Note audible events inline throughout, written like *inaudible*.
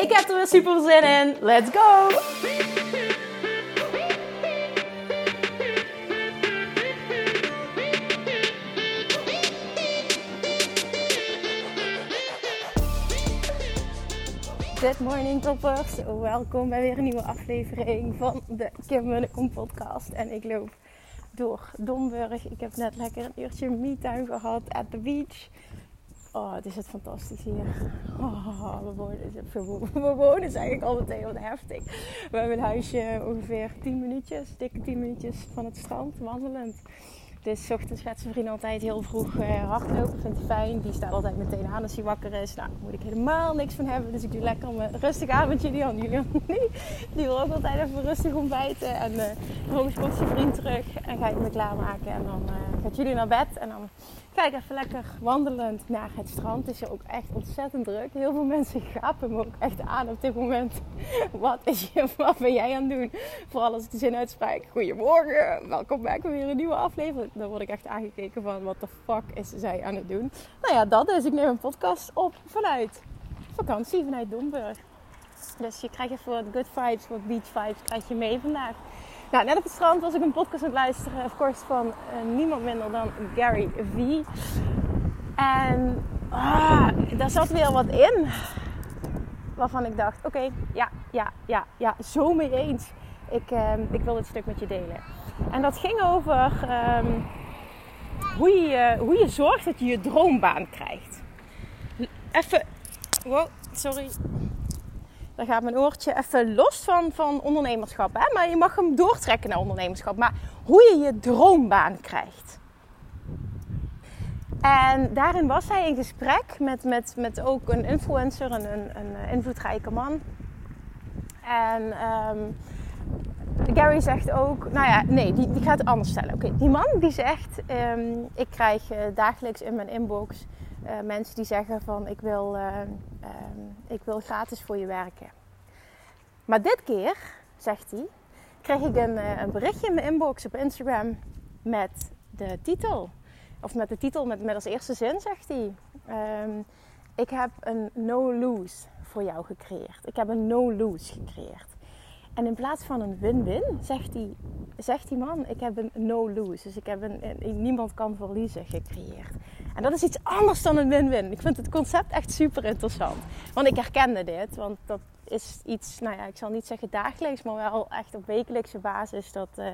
Ik heb er weer super zin in. Let's go! Good morning toppers. Welkom bij weer een nieuwe aflevering van de Kim Munnekom podcast. En ik loop door Domburg. Ik heb net lekker een uurtje me-time gehad at the beach. Oh, het is het fantastisch hier. Oh, we, wonen, we wonen eigenlijk al meteen wat heftig. We hebben een huisje ongeveer 10 minuutjes, dikke 10 minuutjes van het strand, wandelend. Dus ochtends gaat zijn vriend altijd heel vroeg uh, hardlopen. Vindt hij fijn. Die staat altijd meteen aan als hij wakker is. Nou, daar moet ik helemaal niks van hebben. Dus ik doe lekker mijn rustig avondje. Die Julian die, *laughs* die wil ook altijd even rustig ontbijten. En uh, komt zijn vriend terug. En ga ik me klaarmaken. En dan uh, gaat jullie naar bed. En dan ik even lekker wandelend naar het strand. Het is hier ook echt ontzettend druk. Heel veel mensen *laughs* gapen me ook echt aan op dit moment. *laughs* Wat, is je, *laughs* wat ben jij aan het doen? Vooral als ik de zin uitspreek. Goedemorgen, welkom bij weer een nieuwe aflevering. Dan word ik echt aangekeken van wat de fuck is zij aan het doen. Nou ja, dat is. Ik neem een podcast op vanuit vakantie, vanuit Domburg. Dus je krijgt even wat good vibes, wat beach vibes krijg je mee vandaag. Nou, net op het strand was ik een podcast aan het luisteren, of course, van uh, niemand minder dan Gary V. En ah, daar zat weer wat in waarvan ik dacht: oké, ja, ja, ja, ja, zo mee eens. Ik, uh, ik wil dit stuk met je delen. En dat ging over um, hoe, je, hoe je zorgt dat je je droombaan krijgt. Even, wow, sorry. Daar gaat mijn oortje even los van, van ondernemerschap. Hè? Maar je mag hem doortrekken naar ondernemerschap. Maar hoe je je droombaan krijgt. En daarin was hij in gesprek met, met, met ook een influencer, een, een, een invloedrijke man. En um, Gary zegt ook, nou ja, nee, die, die gaat het anders stellen. Oké, die man die zegt, um, ik krijg uh, dagelijks in mijn inbox uh, mensen die zeggen van, ik wil, uh, um, ik wil gratis voor je werken. Maar dit keer, zegt hij, kreeg ik een, een berichtje in mijn inbox op Instagram met de titel. Of met de titel, met, met als eerste zin, zegt hij. Um, ik heb een no-lose voor jou gecreëerd. Ik heb een no-lose gecreëerd. En in plaats van een win-win, zegt die, zegt die man, ik heb een no-lose. Dus ik heb een, niemand kan verliezen gecreëerd. En dat is iets anders dan een win-win. Ik vind het concept echt super interessant. Want ik herkende dit, want dat is iets, nou ja, ik zal niet zeggen dagelijks, maar wel echt op wekelijkse basis dat... Uh,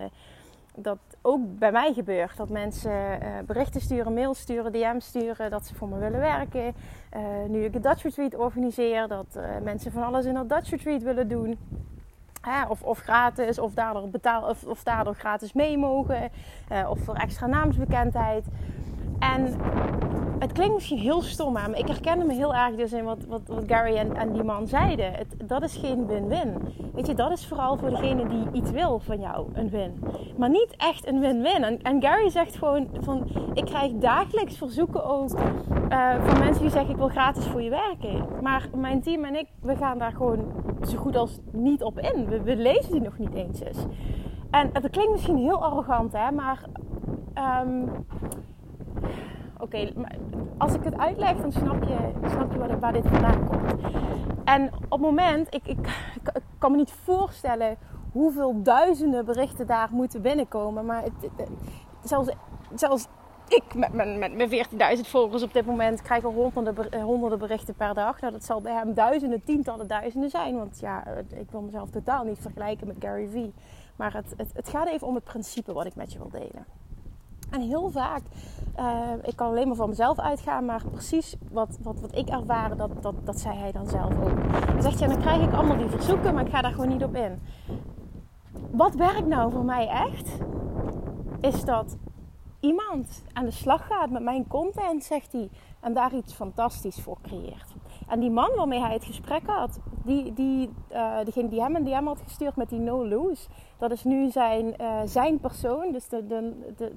dat ook bij mij gebeurt. Dat mensen uh, berichten sturen, mails sturen, DM's sturen, dat ze voor me willen werken. Uh, nu ik een Dutch Retreat organiseer, dat mensen van alles in dat Dutch Retreat willen doen. Of, of, gratis, of daardoor, betaal, of, of daardoor gratis mee mogen, of voor extra naamsbekendheid. En het klinkt misschien heel stom, maar ik herkende me heel erg dus in wat, wat, wat Gary en, en, die man zeiden. Het, dat is geen win-win. Weet je, dat is vooral voor degene die iets wil van jou, een win. Maar niet echt een win-win. En, en, Gary zegt gewoon van, ik krijg dagelijks verzoeken ook uh, van mensen die zeggen, ik wil gratis voor je werken. Maar mijn team en ik, we gaan daar gewoon zo goed als niet op in. We, we lezen die nog niet eens eens. En het klinkt misschien heel arrogant, hè, maar... Oké, okay, als ik het uitleg, dan snap je, snap je waar, dit vandaan komt. En op het moment, ik, ik, ik, kan me niet voorstellen hoeveel duizenden berichten daar moeten binnenkomen. Maar het, zelfs, zelfs ik met mijn, met mijn 14.000 volgers op dit moment krijg al honderden, honderden berichten per dag. Nou, dat zal bij hem duizenden, tientallen duizenden zijn. Want ja, ik wil mezelf totaal niet vergelijken met Gary Vee. Maar het, het, het gaat even om het principe wat ik met je wil delen. En heel vaak, uh, ik kan alleen maar van mezelf uitgaan, maar precies wat, wat, wat ik ervaren, dat, dat, dat zei hij dan zelf ook. Hij zegt, ja, dan krijg ik allemaal die verzoeken, maar ik ga daar gewoon niet op in. Wat werkt nou voor mij echt? Is dat iemand aan de slag gaat met mijn content, zegt hij, en daar iets fantastisch voor creëert. En die man waarmee hij het gesprek had, die, die, uh, degene die hem een DM had gestuurd met die no lose, dat is nu zijn, uh, zijn persoon. Dus de, de, de,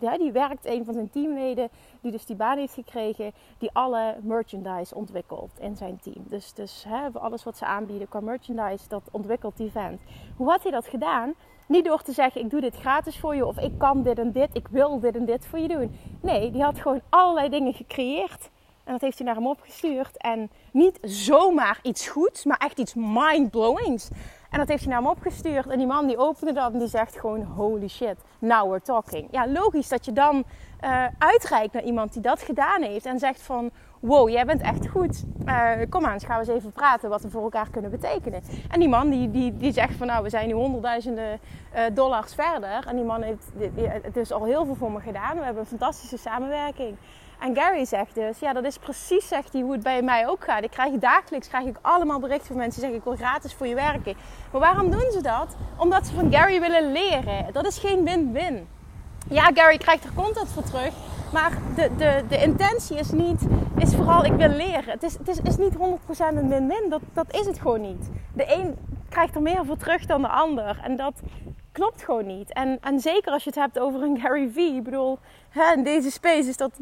ja, die werkt, een van zijn teamleden, die dus die baan heeft gekregen, die alle merchandise ontwikkelt in zijn team. Dus, dus hè, alles wat ze aanbieden qua merchandise, dat ontwikkelt die vent. Hoe had hij dat gedaan? Niet door te zeggen, ik doe dit gratis voor je of ik kan dit en dit, ik wil dit en dit voor je doen. Nee, die had gewoon allerlei dingen gecreëerd. En dat heeft hij naar hem opgestuurd. En niet zomaar iets goeds, maar echt iets mind-blowings. En dat heeft hij naar hem opgestuurd. En die man die opende dat en die zegt gewoon: Holy shit, now we're talking. Ja, logisch dat je dan uh, uitreikt naar iemand die dat gedaan heeft. En zegt van: Wow, jij bent echt goed. Uh, kom aan, eens gaan we eens even praten wat we voor elkaar kunnen betekenen. En die man die, die, die zegt van: Nou, we zijn nu honderdduizenden uh, dollars verder. En die man heeft het is al heel veel voor me gedaan. We hebben een fantastische samenwerking. En Gary zegt dus, ja, dat is precies, zegt hij, hoe het bij mij ook gaat. Ik krijg dagelijks krijg ik allemaal berichten van mensen die zeggen, ik wil gratis voor je werken. Waarom doen ze dat? Omdat ze van Gary willen leren. Dat is geen win-win. Ja, Gary krijgt er content voor terug. Maar de, de, de intentie is niet, is vooral ik wil leren. Het is, het is, is niet 100% een win-win. Dat, dat is het gewoon niet. De een krijgt er meer voor terug dan de ander. En dat, klopt gewoon niet. En, en zeker als je het hebt over een Gary V. Ik bedoel, hè, in deze space is dat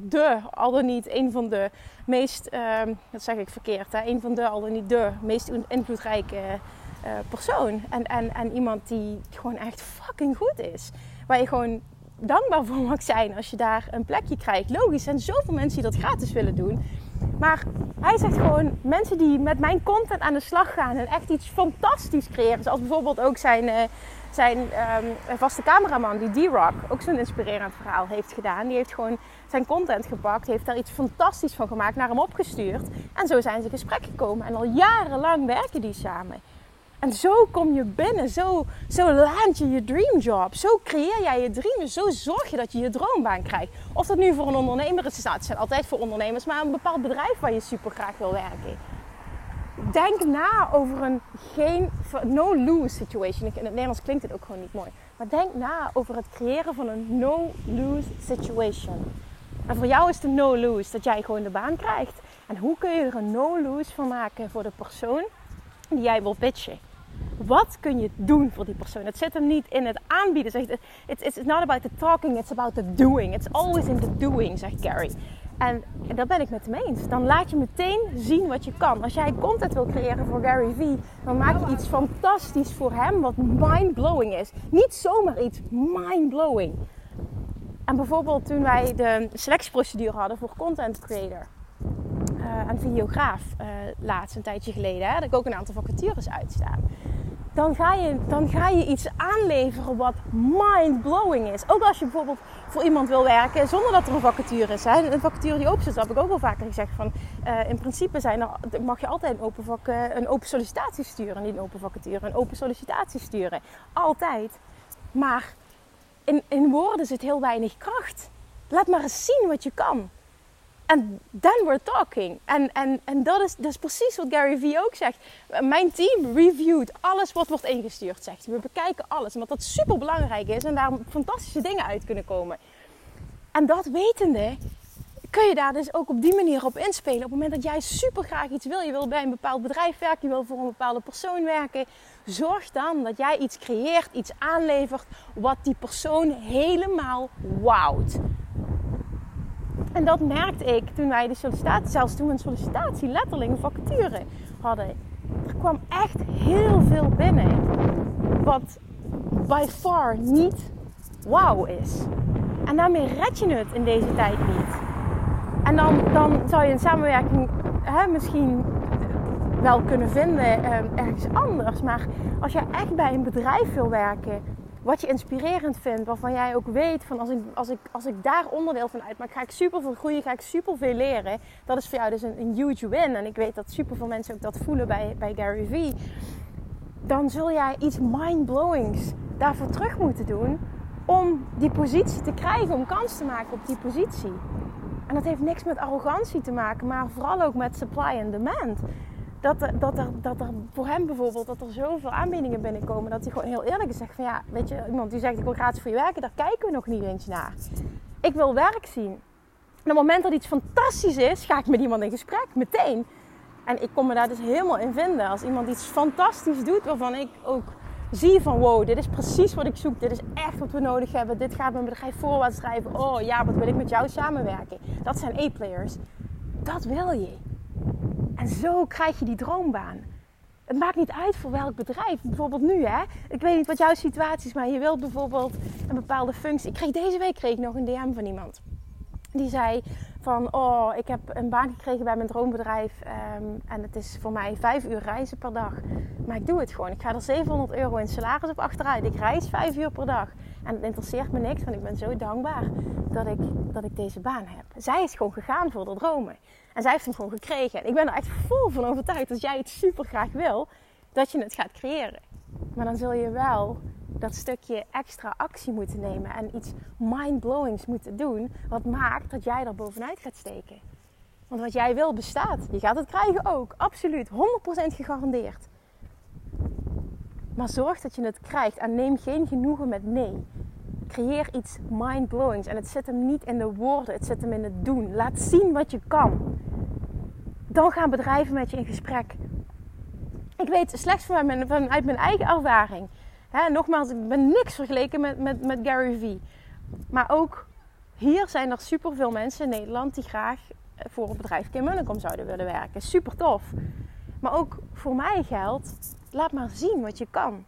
de, al dan niet, een van de meest, uh, dat zeg ik verkeerd, hè, een van de, al dan niet de, meest invloedrijke uh, persoon. En, en, en iemand die gewoon echt fucking goed is. Waar je gewoon dankbaar voor mag zijn als je daar een plekje krijgt. Logisch, zijn zoveel mensen die dat gratis willen doen. Maar hij zegt gewoon, mensen die met mijn content aan de slag gaan en echt iets fantastisch creëren. Zoals bijvoorbeeld ook zijn, uh, zijn um, vaste cameraman, die D-Rock, ook zo'n inspirerend verhaal heeft gedaan. Die heeft gewoon zijn content gepakt, heeft daar iets fantastisch van gemaakt, naar hem opgestuurd. En zo zijn ze in gesprek gekomen. En al jarenlang werken die samen. En zo kom je binnen, zo, zo land je je dreamjob. Zo creëer jij je dream, zo zorg je dat je je droombaan krijgt. Of dat nu voor een ondernemer is, het zijn altijd voor ondernemers, maar een bepaald bedrijf waar je super graag wil werken. Denk na over een geen, no-lose situation. In het Nederlands klinkt het ook gewoon niet mooi. Maar denk na over het creëren van een no-lose situation. En voor jou is de no-lose dat jij gewoon de baan krijgt. En hoe kun je er een no-lose van maken voor de persoon die jij wil pitchen? Wat kun je doen voor die persoon? Het zit hem niet in het aanbieden. It's, it's not about the talking, it's about the doing. It's always in the doing, zegt Gary. En daar ben ik met hem eens. Dan laat je meteen zien wat je kan. Als jij content wil creëren voor Gary Vee, dan maak je iets fantastisch voor hem wat mind-blowing is. Niet zomaar iets mind-blowing. En bijvoorbeeld toen wij de selectieprocedure hadden voor content creator uh, en videograaf uh, laatst een tijdje geleden, hè, had ik ook een aantal vacatures uitstaan dan ga, je, dan ga je iets aanleveren wat mind-blowing is. Ook als je bijvoorbeeld voor iemand wil werken zonder dat er een vacature is. Een vacature die open zit, dat heb ik ook wel vaker gezegd. Van, uh, in principe zijn er, mag je altijd een open, uh, een open sollicitatie sturen. Niet een open vacature, een open sollicitatie sturen. Altijd. Maar in, in woorden zit heel weinig kracht. Laat maar eens zien wat je kan. En then we're talking. En, en, en dat, is, is precies wat Gary Vee ook zegt. Mijn team reviewt alles wat wordt ingestuurd, zegt hij. We bekijken alles, omdat dat super belangrijk is en daar fantastische dingen uit kunnen komen. En dat wetende, kun je daar dus ook op die manier op inspelen. Op het moment dat jij super graag iets wil, je wil bij een bepaald bedrijf werken, je wil voor een bepaalde persoon werken, zorg dan dat jij iets creëert, iets aanlevert wat die persoon helemaal wowt. En dat merkte ik toen wij de sollicitatie, zelfs toen we een sollicitatie, letterlijk een vacature hadden. Er kwam echt heel veel binnen. Wat by far niet wauw is. En daarmee red je het in deze tijd niet. En dan, dan zou je een samenwerking hè, misschien wel kunnen vinden eh, ergens anders. Maar als je echt bij een bedrijf wil werken wat je inspirerend vindt, waarvan jij ook weet van als ik, als ik, als ik daar onderdeel van uitmaak, ga ik super veel groeien, ga ik super veel leren. Dat is voor jou dus een, een huge win. En ik weet dat super veel mensen ook dat voelen bij, bij Gary Vee. Dan zul jij iets mind-blowings daarvoor terug moeten doen om die positie te krijgen, om kans te maken op die positie. En dat heeft niks met arrogantie te maken, maar vooral ook met supply and demand dat er, dat, er, dat voor hem bijvoorbeeld, dat er zoveel aanbiedingen binnenkomen, dat hij gewoon heel eerlijk zegt van ja, weet je, iemand die zegt ik wil gratis voor je werken, daar kijken we nog niet eens naar. Ik wil werk zien. En op het moment dat iets fantastisch is, ga ik met iemand in gesprek, meteen. En ik kon me daar dus helemaal in vinden. Als iemand iets fantastisch doet, waarvan ik ook zie van wow, dit is precies wat ik zoek. Dit is echt wat we nodig hebben. Dit gaat mijn bedrijf voorwaarts drijven. Oh ja, wat wil ik met jou samenwerken. Dat zijn A-players. Dat wil je. En zo krijg je die droombaan. Het maakt niet uit voor welk bedrijf. Bijvoorbeeld nu, hè. Ik weet niet wat jouw situatie is, maar je wilt bijvoorbeeld een bepaalde functie. Ik kreeg deze week kreeg ik nog een DM van iemand. Die zei van, oh, ik heb een baan gekregen bij mijn droombedrijf. Ehm, en het is voor mij vijf uur reizen per dag. Maar ik doe het gewoon. Ik ga er 700 euro in salaris op achteruit. Ik reis vijf uur per dag. En het interesseert me niks, want ik ben zo dankbaar dat ik, dat ik deze baan heb. Zij is gewoon gegaan voor de dromen. En zij heeft hem gewoon gekregen. En ik ben er echt vol van overtuigd als jij het super graag wil, dat je het gaat creëren. Maar dan zul je wel dat stukje extra actie moeten nemen en iets mind-blowings moeten doen, wat maakt dat jij er bovenuit gaat steken. Want wat jij wil bestaat. Je gaat het krijgen ook, absoluut, 100% gegarandeerd. Maar zorg dat je het krijgt en neem geen genoegen met nee. Creëer iets mind-blowings. En het zit hem niet in de woorden, het zit hem in het doen. Laat zien wat je kan. Dan gaan bedrijven met je in gesprek. Ik weet slechts vanuit mijn eigen ervaring. Nogmaals, ik ben niks vergeleken met, met, met Gary Vee. Maar ook hier zijn er superveel mensen in Nederland die graag voor het bedrijf Kim Munnekom zouden willen werken. Super tof. Maar ook voor mij geldt, laat maar zien wat je kan.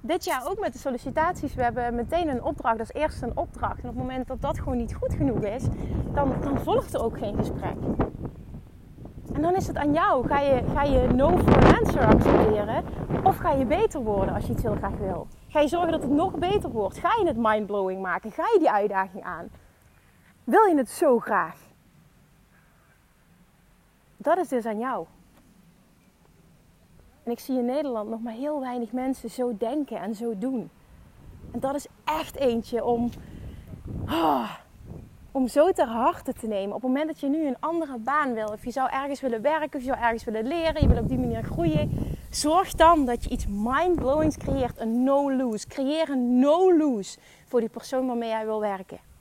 Dit jaar ook met de sollicitaties. We hebben meteen een opdracht. Dat is eerst een opdracht. En op het moment dat dat gewoon niet goed genoeg is, dan, dan volgt er ook geen gesprek. En dan is het aan jou. Ga je, ga je no an answer accepteren? Of ga je beter worden als je iets heel graag wil? Ga je zorgen dat het nog beter wordt? Ga je het mindblowing maken? Ga je die uitdaging aan? Wil je het zo graag? Dat is dus aan jou. En ik zie in Nederland nog maar heel weinig mensen zo denken en zo doen. En dat is echt eentje om, oh, om zo ter harte te nemen. Op het moment dat je nu een andere baan wil, of je zou ergens willen werken, of je zou ergens willen leren, je wil op die manier groeien. Zorg dan dat je iets mindblowings creëert, een no-lose. Creëer een no-lose voor die persoon waarmee jij wil werken.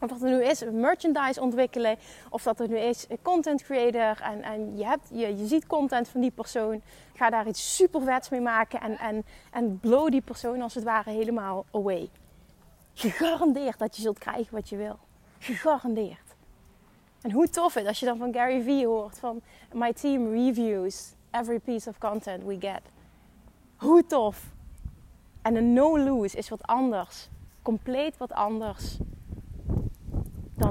Of dat er nu is merchandise ontwikkelen, of dat er nu is content creator en, en je, hebt, je, je ziet content van die persoon. Ga daar iets super vets mee maken en, en, en blow die persoon als het ware helemaal away. Gegarandeerd dat je zult krijgen wat je wil. Gegarandeerd. En hoe tof is als je dan van Gary Vee hoort van My team reviews every piece of content we get. Hoe tof. En een no-lose is wat anders. Compleet wat anders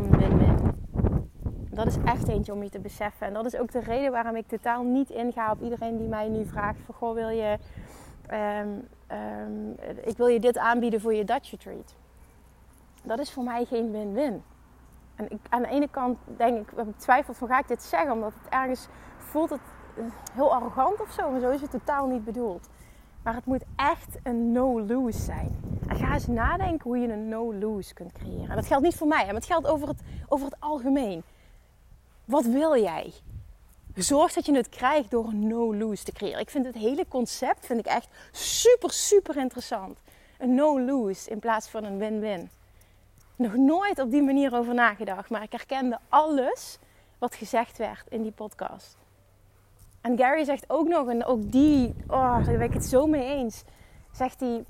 win-win. Dat is echt eentje om je te beseffen. En dat is ook de reden waarom ik totaal niet inga op iedereen die mij nu vraagt: van, Goh, wil je, ehm, ehm, ik wil je dit aanbieden voor je Dutch retreat. Dat is voor mij geen win-win. En ik, aan de ene kant denk ik, heb ik twijfeld van ga ik dit zeggen, omdat het ergens voelt het eh, heel arrogant of zo. Maar zo is het totaal niet bedoeld. Maar het moet echt een no-lose zijn. En ga eens nadenken hoe je een no-lose kunt creëren. En dat geldt niet voor mij, maar het geldt over het, over het algemeen. Wat wil jij? Zorg dat je het krijgt door een no-lose te creëren. Ik vind het hele concept vind ik echt super, super interessant. Een no-lose in plaats van een win-win. Nog nooit op die manier over nagedacht, maar ik herkende alles wat gezegd werd in die podcast. En Gary zegt ook nog, en ook die, oh, daar ben ik het zo mee eens. Zegt hij,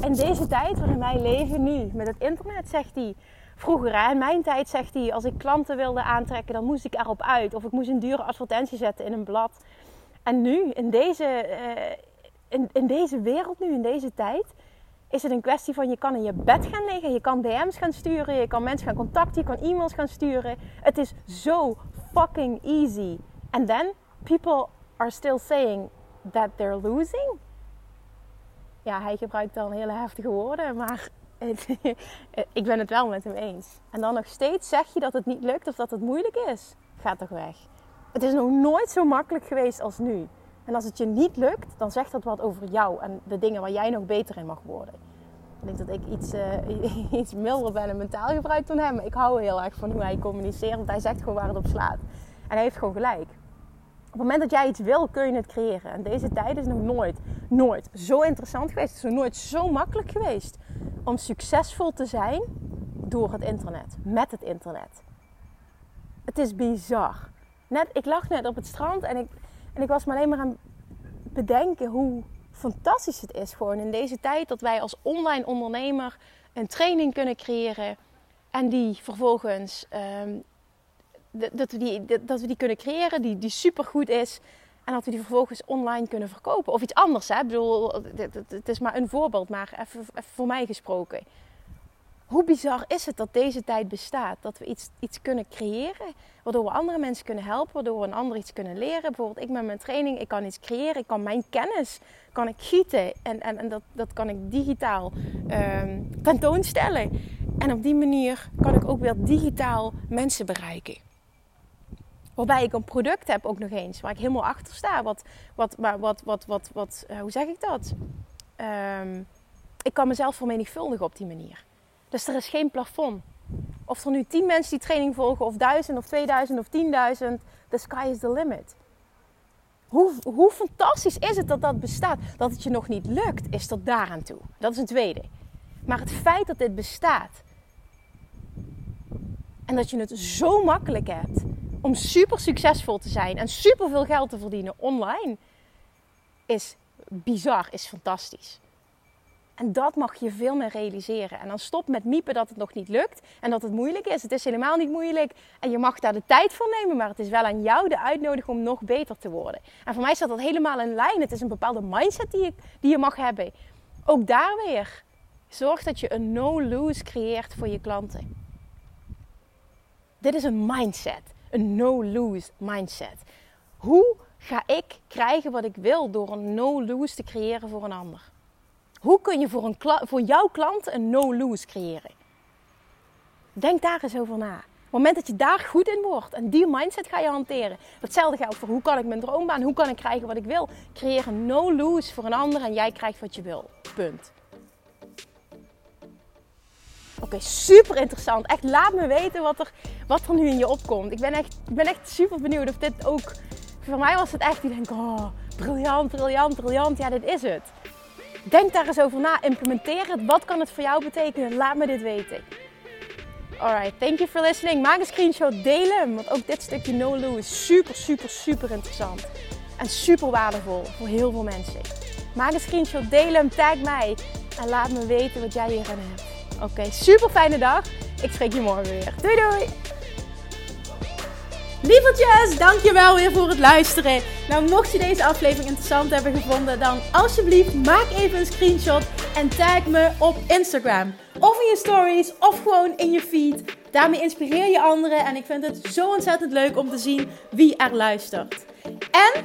in deze tijd waarin wij leven nu, met het internet, zegt hij. Vroeger, in mijn tijd, zegt hij, als ik klanten wilde aantrekken, dan moest ik erop uit. Of ik moest een dure advertentie zetten in een blad. En nu, in deze, uh, in, in deze wereld nu, in deze tijd, is het een kwestie van je kan in je bed gaan liggen, je kan DM's gaan sturen, je kan mensen gaan contacten, je kan e-mails gaan sturen. Het is zo fucking easy. And then people are still saying that they're losing. Ja, hij gebruikt dan hele heftige woorden, maar *laughs* ik ben het wel met hem eens. En dan nog steeds zeg je dat het niet lukt of dat het moeilijk is. Ga toch weg. Het is nog nooit zo makkelijk geweest als nu. En als het je niet lukt, dan zegt dat wat over jou en de dingen waar jij nog beter in mag worden. Ik denk dat ik iets, uh, *laughs* iets milder ben en mentaal gebruik dan hem. Ik hou heel erg van hoe hij communiceert, want hij zegt gewoon waar het op slaat. En hij heeft gewoon gelijk. Op het moment dat jij iets wil, kun je het creëren. En deze tijd is nog nooit, nooit zo interessant geweest. Het is nog nooit zo makkelijk geweest om succesvol te zijn door het internet, met het internet. Het is bizar. Net, ik lag net op het strand en ik, en ik was me alleen maar aan bedenken hoe fantastisch het is gewoon in deze tijd dat wij als online ondernemer een training kunnen creëren en die vervolgens um, dat, we die, dat we die kunnen creëren die, die supergoed is en dat we die vervolgens online kunnen verkopen. Of iets anders, hè? Ik bedoel, het is maar een voorbeeld, maar even, voor mij gesproken. Hoe bizar is het dat deze tijd bestaat? Dat we iets, iets kunnen creëren, waardoor we andere mensen kunnen helpen, waardoor we een ander iets kunnen leren. Bijvoorbeeld ik met mijn training, ik kan iets creëren, ik kan mijn kennis kan ik gieten en, en, en dat, dat kan ik digitaal um, tentoonstellen. En op die manier kan ik ook weer digitaal mensen bereiken. Waarbij ik een product heb ook nog eens, waar ik helemaal achter sta. Wat, wat, wat, wat, wat, wat, wat hoe zeg ik dat? Um, ik kan mezelf vermenigvuldigen op die manier. Dus er is geen plafond. Of er nu 10 mensen die training volgen, of 1000 of 2000 of 10.000, the sky is the limit. Hoe, hoe fantastisch is het dat dat bestaat? Dat het je nog niet lukt, is tot daaraan toe. Dat is een tweede. Maar het feit dat dit bestaat en dat je het zo makkelijk hebt om super succesvol te zijn en super veel geld te verdienen online, is bizar, is fantastisch. En dat mag je veel meer realiseren. En dan stop met miepen dat het nog niet lukt en dat het moeilijk is. Het is helemaal niet moeilijk en je mag daar de tijd voor nemen, maar het is wel aan jou de uitnodiging om nog beter te worden. En voor mij staat dat helemaal in lijn. Het is een bepaalde mindset die je, die je mag hebben. Ook daar weer. Zorg dat je een no-lose creëert voor je klanten. Dit is een mindset. Een no-lose mindset. Hoe ga ik krijgen wat ik wil door een no-lose te creëren voor een ander? Hoe kun je voor, een voor jouw klant een no-lose creëren? Denk daar eens over na. Op het moment dat je daar goed in wordt en die mindset ga je hanteren. Hetzelfde geldt voor hoe kan ik mijn droombaan, hoe kan ik krijgen wat ik wil. Creëer een no-lose voor een ander en jij krijgt wat je wil. Punt. Oké, super interessant. Echt, laat me weten wat er, wat er nu in je opkomt. Ik ben, echt, ik ben echt super benieuwd of dit ook... Voor mij was het echt, ik denk, oh, briljant, briljant, briljant. Ja, dit is het. Denk daar eens over na. Implementeer het. Wat kan het voor jou betekenen? Laat me dit weten. Alright, thank you for listening. Maak een screenshot, deel hem. Want ook dit stukje no-loo is super, super, super interessant. En super waardevol voor heel veel mensen. Maak een screenshot, deel hem, tag mij. En laat me weten wat jij hierin hebt. Oké, super fijne dag. Ik spreek je morgen weer. Doei doei! Lievertjes, dankjewel weer voor het luisteren. Nou, mocht je deze aflevering interessant hebben gevonden, dan alsjeblieft maak even een screenshot en tag me op Instagram. Of in je stories, of gewoon in je feed. Daarmee inspireer je anderen en ik vind het zo ontzettend leuk om te zien wie er luistert. En